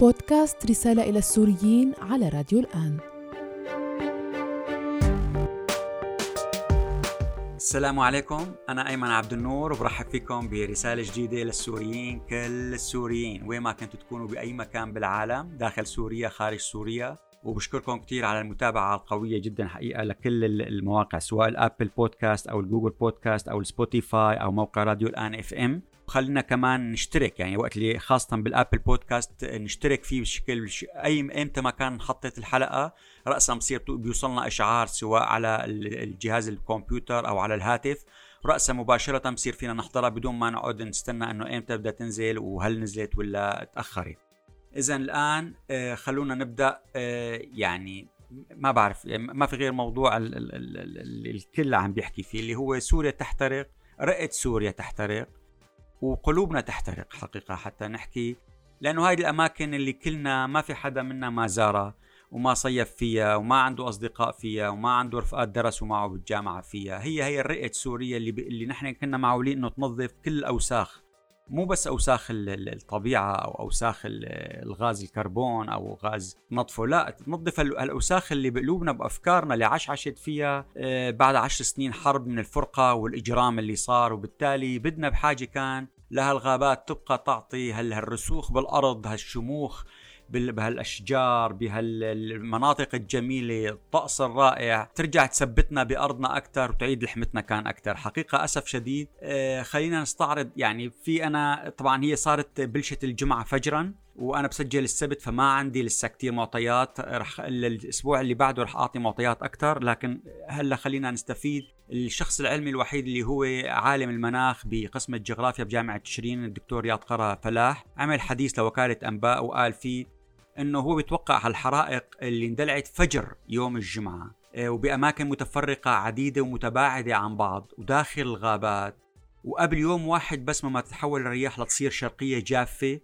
بودكاست رسالة إلى السوريين على راديو الآن. السلام عليكم. أنا أيمن عبد النور وبرحب فيكم برسالة جديدة للسوريين كل السوريين وين ما كنتوا تكونوا بأي مكان بالعالم داخل سوريا خارج سوريا. وبشكركم كثير على المتابعة القوية جدا حقيقة لكل المواقع سواء ال Apple Podcast أو ال Google Podcast أو ال Spotify أو موقع راديو الآن FM. خلينا كمان نشترك يعني وقت اللي خاصة بالآبل بودكاست نشترك فيه بشكل أي إمتى ما كان حطيت الحلقة رأسا بصير بيوصلنا إشعار سواء على الجهاز الكمبيوتر أو على الهاتف. رأسا مباشرة بصير فينا نحضرها بدون ما نقعد نستنى إنه إمتى بدها تنزل وهل نزلت ولا تأخرت. اذا الآن آه، خلونا نبدأ آه، يعني ما بعرف يعني ما في غير موضوع الكل عم بيحكي فيه اللي هو سوريا تحترق رئة سوريا تحترق. وقلوبنا تحترق حقيقة حتى نحكي لأنه هاي الأماكن اللي كلنا ما في حدا منا ما زارها وما صيف فيها وما عنده أصدقاء فيها وما عنده رفقات درسوا معه بالجامعة فيها. هي هي الرئة سوريا اللي, ب... اللي نحن كنا معولين إنه تنظف كل الأوساخ مو بس أوساخ الطبيعة أو أوساخ الغاز الكربون أو غاز نطفه لا تنظف الأوساخ اللي بقلوبنا بأفكارنا اللي عشعشت فيها آه، بعد عشر سنين حرب من الفرقة والإجرام اللي صار وبالتالي بدنا بحاجة كان لهالغابات تبقى تعطي هالرسوخ بالأرض هالشموخ بهالأشجار بهالمناطق الجميلة الطقس الرائع. ترجع تثبتنا بأرضنا أكثر وتعيد لحمتنا كان أكثر حقيقة أسف شديد. آه، خلينا نستعرض يعني في أنا طبعا هي صارت بلشه الجمعة فجرا. وأنا بسجل السبت فما عندي لسه كثير معطيات. رح الأسبوع اللي بعده رح أعطي معطيات أكثر لكن هلأ خلينا نستفيد. الشخص العلمي الوحيد اللي هو عالم المناخ بقسم الجغرافيا بجامعة تشرين الدكتور رياض قرا فلاح عمل حديث لوكالة أنباء وقال فيه إنه هو بيتوقع هالحرائق اللي اندلعت فجر يوم الجمعة. آه، وبأماكن متفرقة عديدة ومتباعدة عن بعض وداخل الغابات. وقبل يوم واحد بس ما تتحول الرياح لتصير شرقية جافة.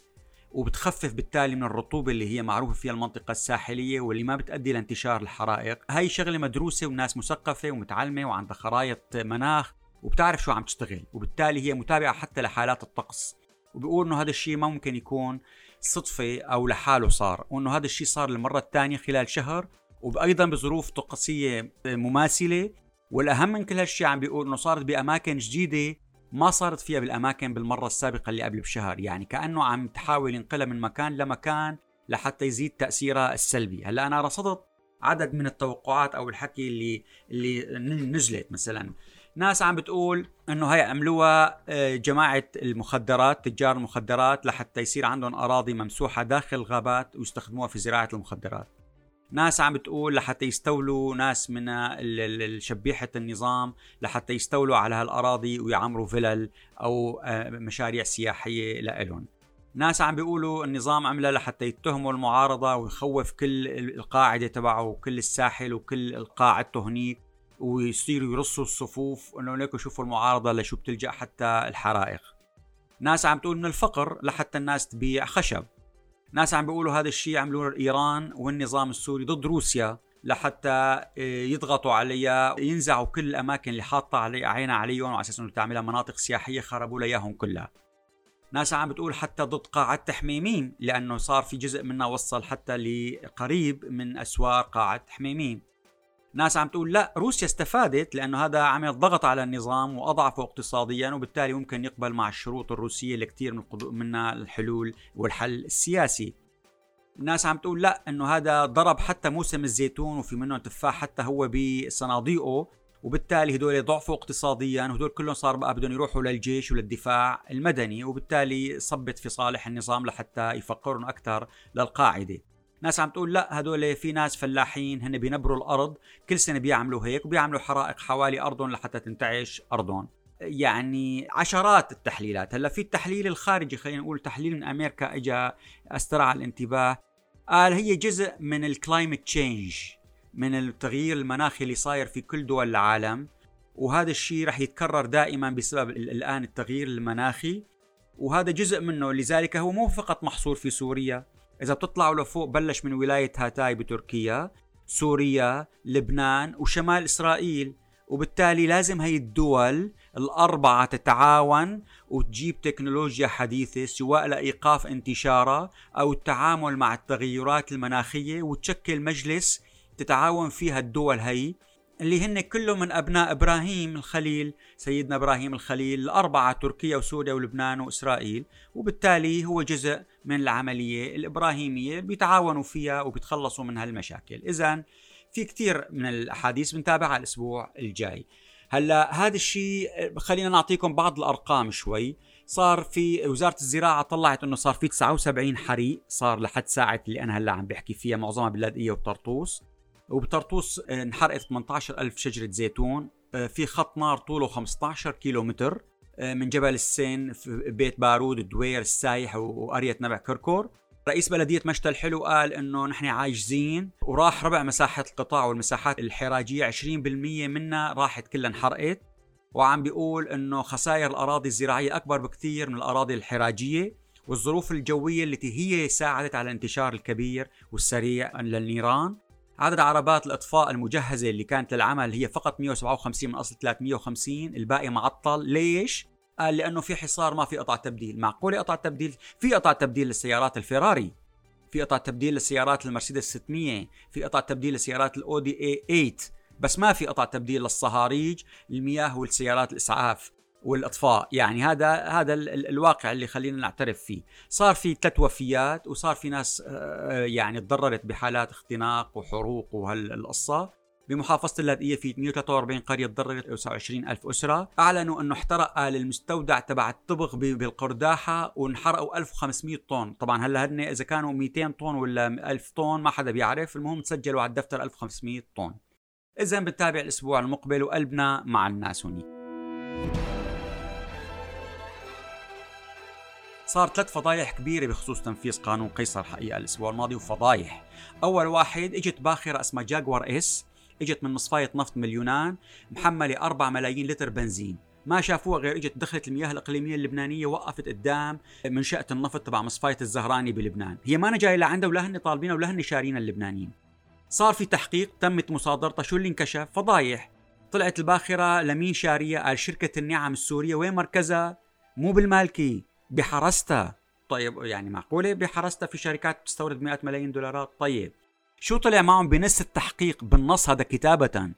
وبتخفف بالتالي من الرطوبة اللي هي معروفة فيها المنطقة الساحلية واللي ما بتؤدي لانتشار الحرائق. هاي شغلة مدروسة والناس مثقفة ومتعلمة وعندها خرائط مناخ وبتعرف شو عم تشتغل وبالتالي هي متابعة حتى لحالات الطقس. وبيقول إنه هذا الشيء ما ممكن يكون صدفة أو لحاله صار وأنه هذا الشيء صار للمرة الثانية خلال شهر وأيضا بظروف طقسية مماثلة. والأهم من كل هالشيء عم بيقول أنه صارت بأماكن جديدة ما صارت فيها بالأماكن بالمرة السابقة اللي قبل بشهر. يعني كأنه عم تحاول ينقلها من مكان لمكان لحتى يزيد تأثيرها السلبي. هلأ أنا رصدت عدد من التوقعات أو الحكي اللي اللي نزلت مثلا. ناس عم بتقول إنه هي عملوها آه، جماعة المخدرات تجار المخدرات لحتى يصير عندهم أراضي ممسوحة داخل الغابات ويستخدموها في زراعة المخدرات. ناس عم بتقول لحتى يستولوا ناس من شبيحة النظام لحتى يستولوا على هالأراضي ويعمروا فلل أو آه، مشاريع سياحية لإلهم. ناس عم بيقولوا النظام عملها لحتى يتهموا المعارضة ويخوف كل القاعدة تبعه وكل الساحل وكل قاعدته هنيك ويصيروا يرصوا الصفوف إنه ليكوا شوفوا المعارضة لشو بتلجأ حتى الحرائق. ناس عم تقول من الفقر لحتى الناس تبيع خشب. ناس عم بيقولوا هذا الشيء عملوه ايران والنظام السوري ضد روسيا لحتى آه، يضغطوا عليها ينزعوا كل الأماكن اللي حاطة علي عينها عليهم وعلى أساس إنه تعملها مناطق سياحية خربوا لها إياهم كلها. ناس عم بتقول حتى ضد قاعة تحميمين لأنه صار في جزء منها وصل حتى لقريب من أسوار قاعة تحميمين. ناس عم تقول لا روسيا استفادت لأنه هذا عمل ضغط على النظام وأضعفه اقتصاديا وبالتالي ممكن يقبل مع الشروط الروسية اللي كثير من منها الحلول والحل السياسي. ناس عم تقول لا إنه هذا ضرب حتى موسم الزيتون وفي منهم تفاح حتى هو بصناديقه وبالتالي هدول ضعفوا اقتصاديا وهدول كلهم صار بقى بدهم يروحوا للجيش وللدفاع المدني وبالتالي صبت في صالح النظام لحتى يفقرهم أكثر للقاعدة. ناس عم تقول لا هدول في ناس فلاحين هن بينبروا الأرض كل سنة بيعملوا هيك وبيعملوا حرائق حوالي أرضهم لحتى تنتعش أرضهم. يعني عشرات التحليلات. هلأ في التحليل الخارجي خلينا نقول تحليل من أمريكا اجى استرعى الانتباه. قال هي جزء من ال climate change من التغيير المناخي اللي صاير في كل دول العالم. وهذا الشيء رح يتكرر دائما بسبب الآن التغيير المناخي. وهذا جزء منه لذلك هو مو فقط محصور في سوريا. إذا بتطلعوا لفوق بلش من ولاية هاتاي بتركيا سوريا لبنان وشمال إسرائيل. وبالتالي لازم هي الدول الأربعة تتعاون وتجيب تكنولوجيا حديثة سواء لإيقاف انتشارها أو التعامل مع التغيرات المناخية وتشكل مجلس تتعاون فيها الدول هي اللي هن كلهم من أبناء إبراهيم الخليل سيدنا إبراهيم الخليل الأربعة تركيا وسوريا ولبنان وإسرائيل. وبالتالي هو جزء من العملية الإبراهيمية بيتعاونوا فيها وبيتخلصوا من هالمشاكل إذا في كثير من الأحاديث بنتابعها الأسبوع الجاي. هلأ هذا الشيء خلينا نعطيكم بعض الأرقام شوي. صار في وزارة الزراعة طلعت إنه صار في 79 حريق صار لحد ساعة اللي أنا هلأ عم بحكي فيها معظمها باللاذقيه وبطرطوس وبطرطوس انحرقت 18000 شجرة زيتون آه، في خط نار طوله 15 كيلو متر آه، من جبل السين في بيت بارود الدوير السايح وقريه نبع كركور. رئيس بلدية مشتى الحلو قال إنه نحن عاجزين وراح ربع مساحة القطاع والمساحات الحراجية 20% منها راحت كلها انحرقت. وعم بيقول إنه خسائر الأراضي الزراعية أكبر بكثير من الأراضي الحراجية والظروف الجوية التي هي ساعدت على الانتشار الكبير والسريع للنيران. عدد عربات الأطفاء المجهزة اللي كانت للعمل هي فقط 157 من أصل 350 الباقي معطل. ليش؟ قال لأنه في حصار ما في قطع تبديل. معقولة قطع تبديل؟ في قطع تبديل للسيارات الفيراري. في قطع تبديل للسيارات المرسيدس 600 في قطع تبديل لسيارات الأودي اي 8 بس ما في قطع تبديل للصهاريج المياه والسيارات الإسعاف. والاطفاء يعني هذا هذا الواقع اللي خلينا نعترف فيه. صار في ثلاث وفيات وصار في ناس آه، يعني تضررت بحالات اختناق وحروق وهالقصة. بمحافظة اللاذقية في 143 قرية تضررت 29 ألف أسرة. أعلنوا أنه احترق المستودع تبع الطبغ بالقرداحة وانحرقوا 1500 طن. طبعا هلا هن إذا كانوا 200 طن ولا 1000 طن ما حدا بيعرف. المهم تسجلوا على الدفتر 1500 طن. إذا بنتابع الأسبوع المقبل وقلبنا مع الناس صار ثلاث فضايح كبيرة بخصوص تنفيذ قانون قيصر حقيقة الأسبوع الماضي وفضايح أول واحد إجت باخرة اسمها جاكوار إس إجت من مصفاية نفط من اليونان محملة 4 ملايين لتر بنزين ما شافوها غير إجت دخلت المياه الإقليمية اللبنانية وقفت قدام منشأة النفط تبع مصفاية الزهراني بلبنان، هي ما جاية لعندها ولا هن طالبينها ولا هن شارين اللبنانيين. صار في تحقيق تمت مصادرتها شو اللي انكشف؟ فضايح طلعت الباخرة لمين شارية؟ قال شركة النعم السورية وين مركزها؟ مو بالمالكي بحرستها طيب يعني معقولة؟ بحرستها في شركات بتستورد مئات ملايين دولارات. طيب شو طلع معهم بنص التحقيق بالنص هذا كتابة؟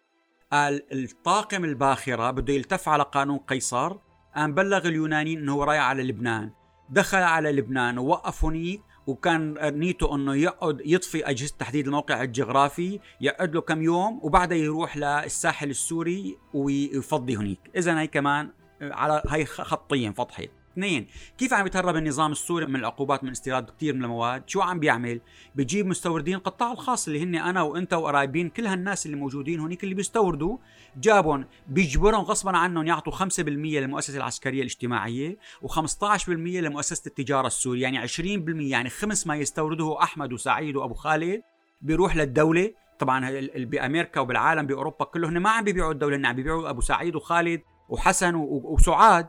قال الطاقم الباخرة بده يلتف على قانون قيصر قام بلغ اليونانيين إنه رايح على لبنان. دخل على لبنان ووقف هنيك وكان نيته إنه يقعد يطفي أجهزة تحديد الموقع الجغرافي يقعد له كم يوم وبعدها يروح للساحل السوري ويفضي هنيك. اذا هي كمان على هي خطيا فضحت اثنين كيف عم يتهرب النظام السوري من العقوبات من استيراد كثير من المواد؟ شو عم بيعمل؟ بيجيب مستوردين القطاع الخاص اللي هن أنا وأنت وقرايبين كل هالناس اللي موجودين هنيك اللي بيستوردوا جابهم بيجبرهم غصبا عنهم يعطوا 5% للمؤسسه العسكرية الاجتماعية و15% لمؤسسة التجارة السورية يعني 20% يعني خمس ما يستورده أحمد وسعيد وأبو خالد بيروح للدولة. طبعا بأمريكا وبالعالم بأوروبا كله هن ما عم بيبيعوا الدولة عم بيبيعوا أبو سعيد وخالد وحسن وسعاد.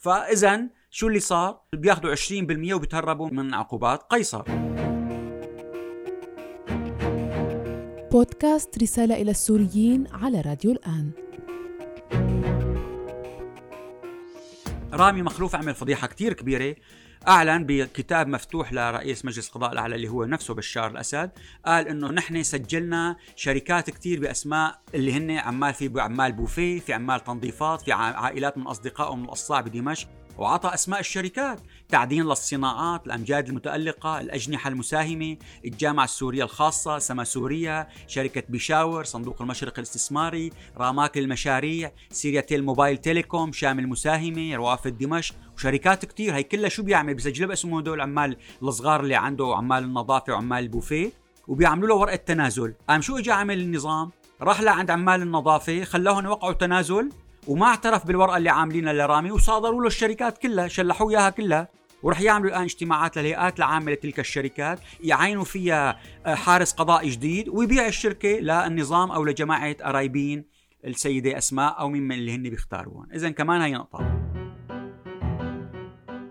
فاذا شو اللي صار؟ بياخذوا 20% وبيتهربوا من عقوبات قيصر. بودكاست رسالة إلى السوريين على راديو الآن. رامي مخلوف عمل فضيحة كتير كبيرة. أعلن بكتاب مفتوح لرئيس مجلس القضاء الأعلى اللي هو نفسه بشار الأسد. قال إنه نحن سجلنا شركات كثير بأسماء اللي هن عمال في عمال بوفيه في عمال تنظيفات في عائلات من أصدقائهم من القصاع بدمشق. وعطى أسماء الشركات تعدين للصناعات الأمجاد المتألقة الأجنحة المساهمة الجامعة السورية الخاصة سما سوريا شركة بيشاور صندوق المشرق الاستثماري راماك المشاريع Syriatel Mobile Telecom شامل مساهمة روافد دمشق وشركات كتير. هي كلها شو بيعمل؟ بسجلها باسمه هدول عمال الصغار اللي عنده عمال النظافة وعمال البوفيه وبيعملوا له ورقة تنازل. قام شو اجى عمل النظام؟ راح لعند عمال النظافة خلاهم يوقعوا تنازل وما اعترف بالورقة اللي عاملينها لرامي وصادروا له الشركات كلها شلحوا إياها كلها. ورح يعملوا الآن اجتماعات للهيئات العامة لتلك الشركات يعينوا فيها آه، حارس قضائي جديد ويبيع الشركة للنظام أو لجماعة قرايبين السيدة أسماء أو ممن اللي هن بيختاروهم اذا كمان هي نقطة.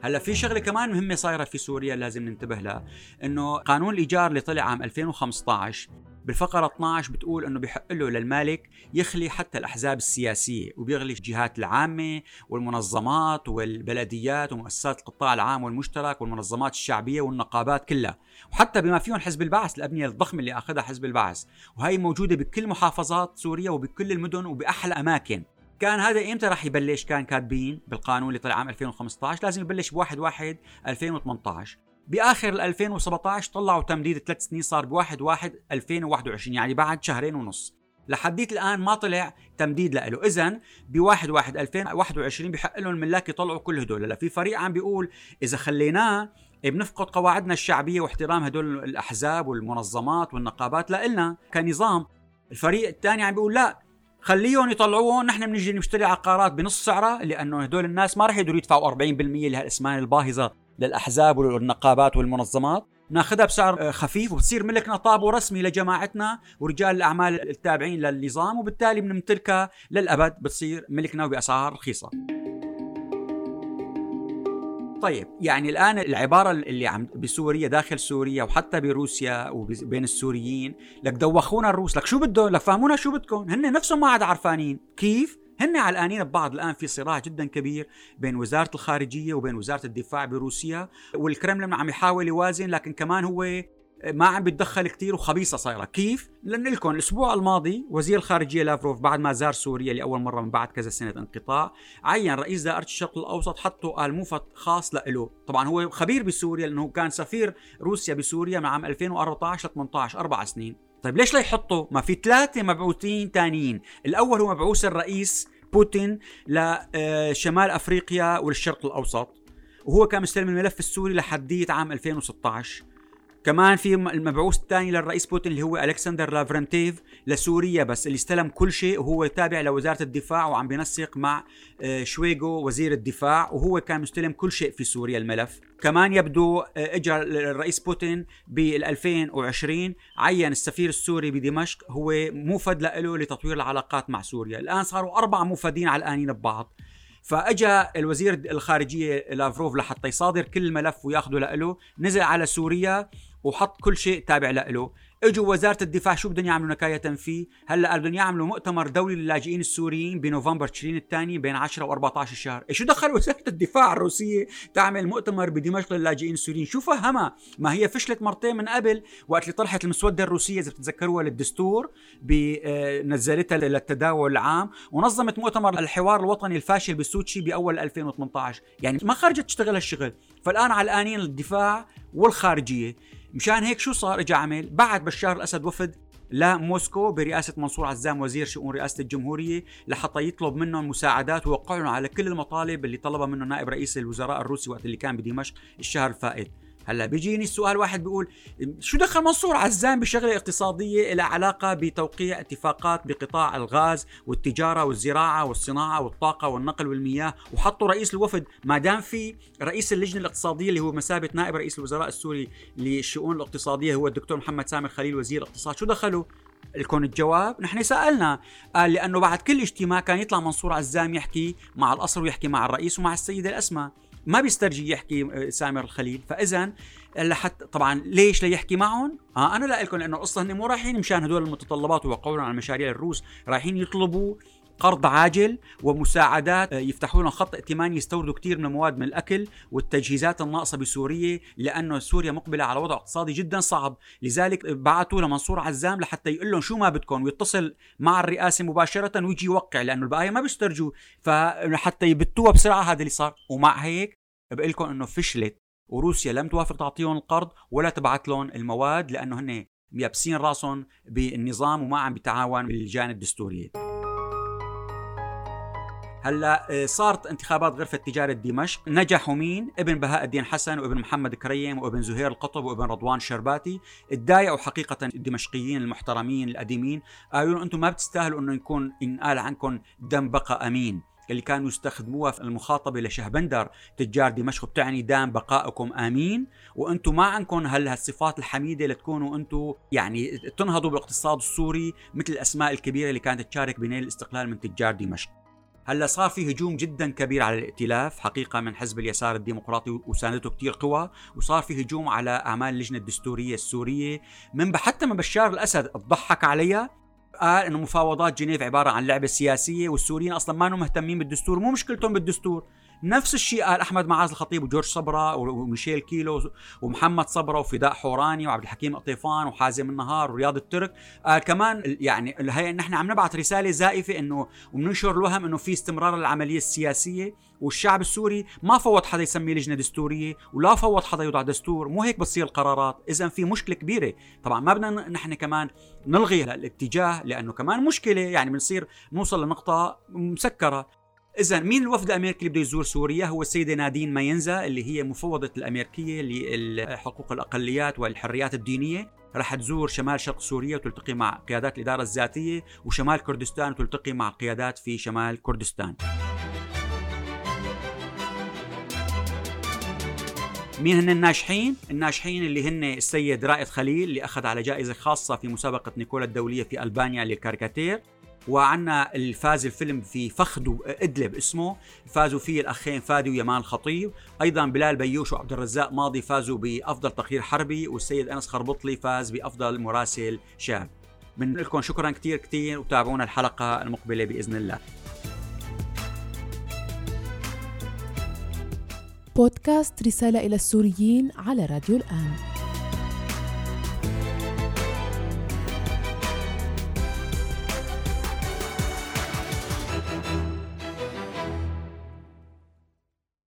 هلأ في شغلة كمان مهمة صايرة في سوريا لازم ننتبه لها إنه قانون الإيجار اللي طلع عام 2015 بالفقرة 12 بتقول إنه بيحق له للمالك يخلي حتى الأحزاب السياسية وبيغلي الجهات العامة والمنظمات والبلديات ومؤسسات القطاع العام والمشترك والمنظمات الشعبية والنقابات كلها. وحتى بما فيهم حزب البعث الأبنية الضخمة اللي أخذها حزب البعث. وهي موجودة بكل محافظات سوريا وبكل المدن وبأحلى أماكن. كان هذا إمتى راح يبلش كان كاتبين بالقانون اللي طلع عام 2015 لازم يبلش ب 1 1 2018 بآخر 2017 طلعوا تمديد ثلاث سنين صار ب 1 1 2021 يعني بعد شهرين ونص. لحديت الآن ما طلع تمديد له اذا ب 1 1 2021 بحق لهم الملاك يطلعوا كل هدول. هلا في فريق عم بيقول إذا خليناه بنفقد قواعدنا الشعبية واحترام هدول الأحزاب والمنظمات والنقابات. لنا كنظام. الفريق الثاني عم بيقول لا خليهم يطلعوهم نحن بنجي نشتري عقارات بنص سعرها لأنه هدول الناس ما رح يقدروا يدفعوا 40% لهالاسمان الباهظة. للأحزاب والنقابات والمنظمات. ناخذها بسعر خفيف وبتصير ملكنا طابو رسمي لجماعتنا ورجال الأعمال التابعين للنظام وبالتالي بنمتلكها للأبد بتصير ملكنا وباسعار رخيصة. طيب يعني الآن العبارة اللي عم بسوريا داخل سوريا وحتى بروسيا وبين السوريين لك دوخونا الروس لك شو بدهم؟ لك فهمونا شو بدكم؟ هن نفسهم ما عاد عرفانين. كيف؟ هن علقانين ببعض الآن في صراع جدا كبير بين وزارة الخارجية وبين وزارة الدفاع بروسيا والكرملين عم يحاول يوازن لكن كمان هو ما عم بيتدخل كثير وخبيصة صايرة. كيف؟ لأن لكم الأسبوع الماضي وزير الخارجية لافروف بعد ما زار سوريا لأول مرة من بعد كذا سنة انقطاع عين رئيس دائرة الشرق الأوسط حطه قال موفد خاص له طبعا هو خبير بسوريا لأنه كان سفير روسيا بسوريا من عام 2014 ل 18 أربع سنين. طيب ليش لا يحطوا ما في ثلاثة مبعوثين ثانيين الأول هو مبعوث الرئيس بوتين لشمال أفريقيا والشرق الأوسط وهو كان مستلم الملف السوري لحدية عام 2016 كمان في المبعوث الثاني للرئيس بوتين اللي هو ألكسندر لافرنتيف لسوريا بس اللي استلم كل شيء وهو تابع لوزارة الدفاع وعم بينسق مع آه، شويغو وزير الدفاع وهو كان مستلم كل شيء في سوريا الملف. كمان يبدو آه، اجى الرئيس بوتين بال 2020 عين السفير السوري بدمشق هو موفد له لتطوير العلاقات مع سوريا. الآن صاروا أربع موفدين علقانين ببعض. فاجى الوزير الخارجية لافروف لحتى يصادر كل الملف وياخذه له نزل على سوريا وحط كل شيء تابع له إجوا وزارة الدفاع شو بدهم يعملوا نكاية فيه؟ هلأ بدهم يعملوا مؤتمر دولي للاجئين السوريين بنوفمبر تشرين الثاني بين 10 و14 الشهر. إيه شو دخل وزارة الدفاع الروسية تعمل مؤتمر بدمشق للاجئين السوريين؟ شو فهمها؟ ما هي فشلت مرتين من قبل وقت اللي طرحت المسودة الروسية إذا بتتذكروها للدستور آه، نزلتها للتداول العام ونظمت مؤتمر الحوار الوطني الفاشل بسوتشي بأول 2018 يعني ما خرجت تشتغل هالشغل. فالآن علقانين الدفاع والخارجية. مشان هيك شو صار اجى عمل بعد بشار الأسد وفد لموسكو برئاسة منصور عزام وزير شؤون رئاسة الجمهورية لحتى يطلب منهم مساعدات ويوقعوا على كل المطالب اللي طلبها منه نائب رئيس الوزراء الروسي وقت اللي كان بدمشق الشهر الفائت. هلا بيجيني السؤال واحد بيقول شو دخل منصور عزام بشغلة اقتصادية لها علاقة بتوقيع اتفاقات بقطاع الغاز والتجارة والزراعة والصناعة والطاقة والنقل والمياه وحطوا رئيس الوفد؟ ما دام في رئيس اللجنة الاقتصادية اللي هو مسابه نائب رئيس الوزراء السوري للشؤون الاقتصادية هو الدكتور محمد سامر خليل وزير الاقتصاد. شو دخلوا؟ لكم الجواب. نحن سألنا قال لأنه بعد كل اجتماع كان يطلع منصور عزام يحكي مع القصر ويحكي مع الرئيس ومع السيدة الأسمى ما بيسترجي يحكي آه، سامر الخليل. فاذا لحتى طبعا ليش ليحكي معهم؟ آه أنا لا لكم لأنه القصة هن مو رايحين مشان هدول المتطلبات ويوقعون على مشاريع الروس رايحين يطلبوا قرض عاجل ومساعدات آه، يفتحوا لهم خط ائتماني يستوردوا كثير من المواد من الأكل والتجهيزات الناقصة بسوريا لأنه سوريا مقبلة على وضع اقتصادي جدا صعب، لذلك بعثوا لمنصور عزام لحتى يقول لهم شو ما بدكم ويتصل مع الرئاسة مباشرة ويجي يوقع لأنه البقايا ما بيسترجوا. فحتى يبتوها بسرعة هذا اللي صار، ومع هيك بقول لكم إنه فشلت وروسيا لم توافق تعطيهم القرض ولا تبعت لهم المواد لأنه هن يابسين راسهم بالنظام وما عم بيتعاون باللجان الدستورية. هلأ آه، صارت انتخابات غرفة تجارة دمشق. نجحوا مين؟ ابن بهاء الدين حسن وابن محمد كريم وابن زهير القطب وابن رضوان شرباتي تضايقوا حقيقة الدمشقيين المحترمين القديمين قالوا أنتم ما بتستاهلوا إنه يكون ينقال عنكم دم بقى أمين. اللي كانوا يستخدموها في المخاطبة لشهبندر تجار دمشق بتعني دام بقائكم آمين. وأنتم ما عندكم هالصفات الحميدة لتكونوا أنتم يعني تنهضوا بالاقتصاد السوري مثل الأسماء الكبيرة اللي كانت تشارك بنيل الاستقلال من تجار دمشق. هلا صار في هجوم جدا كبير على الائتلاف حقيقة من حزب اليسار الديمقراطي وساندته كثير قوى وصار في هجوم على أعمال اللجنة الدستورية السورية. من حتى من بشار الأسد تضحك عليها. قال إنه مفاوضات جنيف عبارة عن لعبة سياسية والسوريين أصلا ما مهتمين بالدستور مو مشكلتهم بالدستور. نفس الشيء قال أحمد معاذ الخطيب وجورج صبرا وميشيل كيلو ومحمد صبرا وفداء حوراني وعبد الحكيم قطيفان وحازم النهار ورياض الترك. قال كمان يعني هي نحن عم نبعث رسالة زائفة إنه وبننشر الوهم إنه في استمرار للعمليه السياسية والشعب السوري ما فوض حدا يسمي لجنة دستورية ولا فوض حدا يوضع دستور مو هيك بتصير القرارات. اذا في مشكلة كبيرة. طبعا ما بدنا نحن كمان نلغي الاتجاه لأنه كمان مشكلة يعني بنصير نوصل لنقطة مسكرة. إذا مين الوفد الأمريكي اللي بده يزور سوريا؟ هو السيدة نادين ماينزا اللي هي مفوضة الأمريكية لحقوق الأقليات والحريات الدينية. رح تزور شمال شرق سوريا وتلتقي مع قيادات الإدارة الذاتية وشمال كردستان وتلتقي مع قيادات في شمال كردستان. مين هن الناجحين؟ الناجحين اللي هن السيد رائد خليل اللي أخذ على جائزة خاصة في مسابقة نيكولا الدولية في ألبانيا للكاريكاتير. وعنا الفاز الفيلم في فخد إدلب اسمه فازوا فيه الأخين فادي ويمان خطيب أيضا بلال بيوش وعبد الرزاق ماضي فازوا بأفضل تقرير حربي والسيد أنس خربطلي فاز بأفضل مراسل شاب من لكم شكرا كثير كثير وتابعونا الحلقة المقبلة بإذن الله. بودكاست رسالة إلى السوريين على راديو الآن.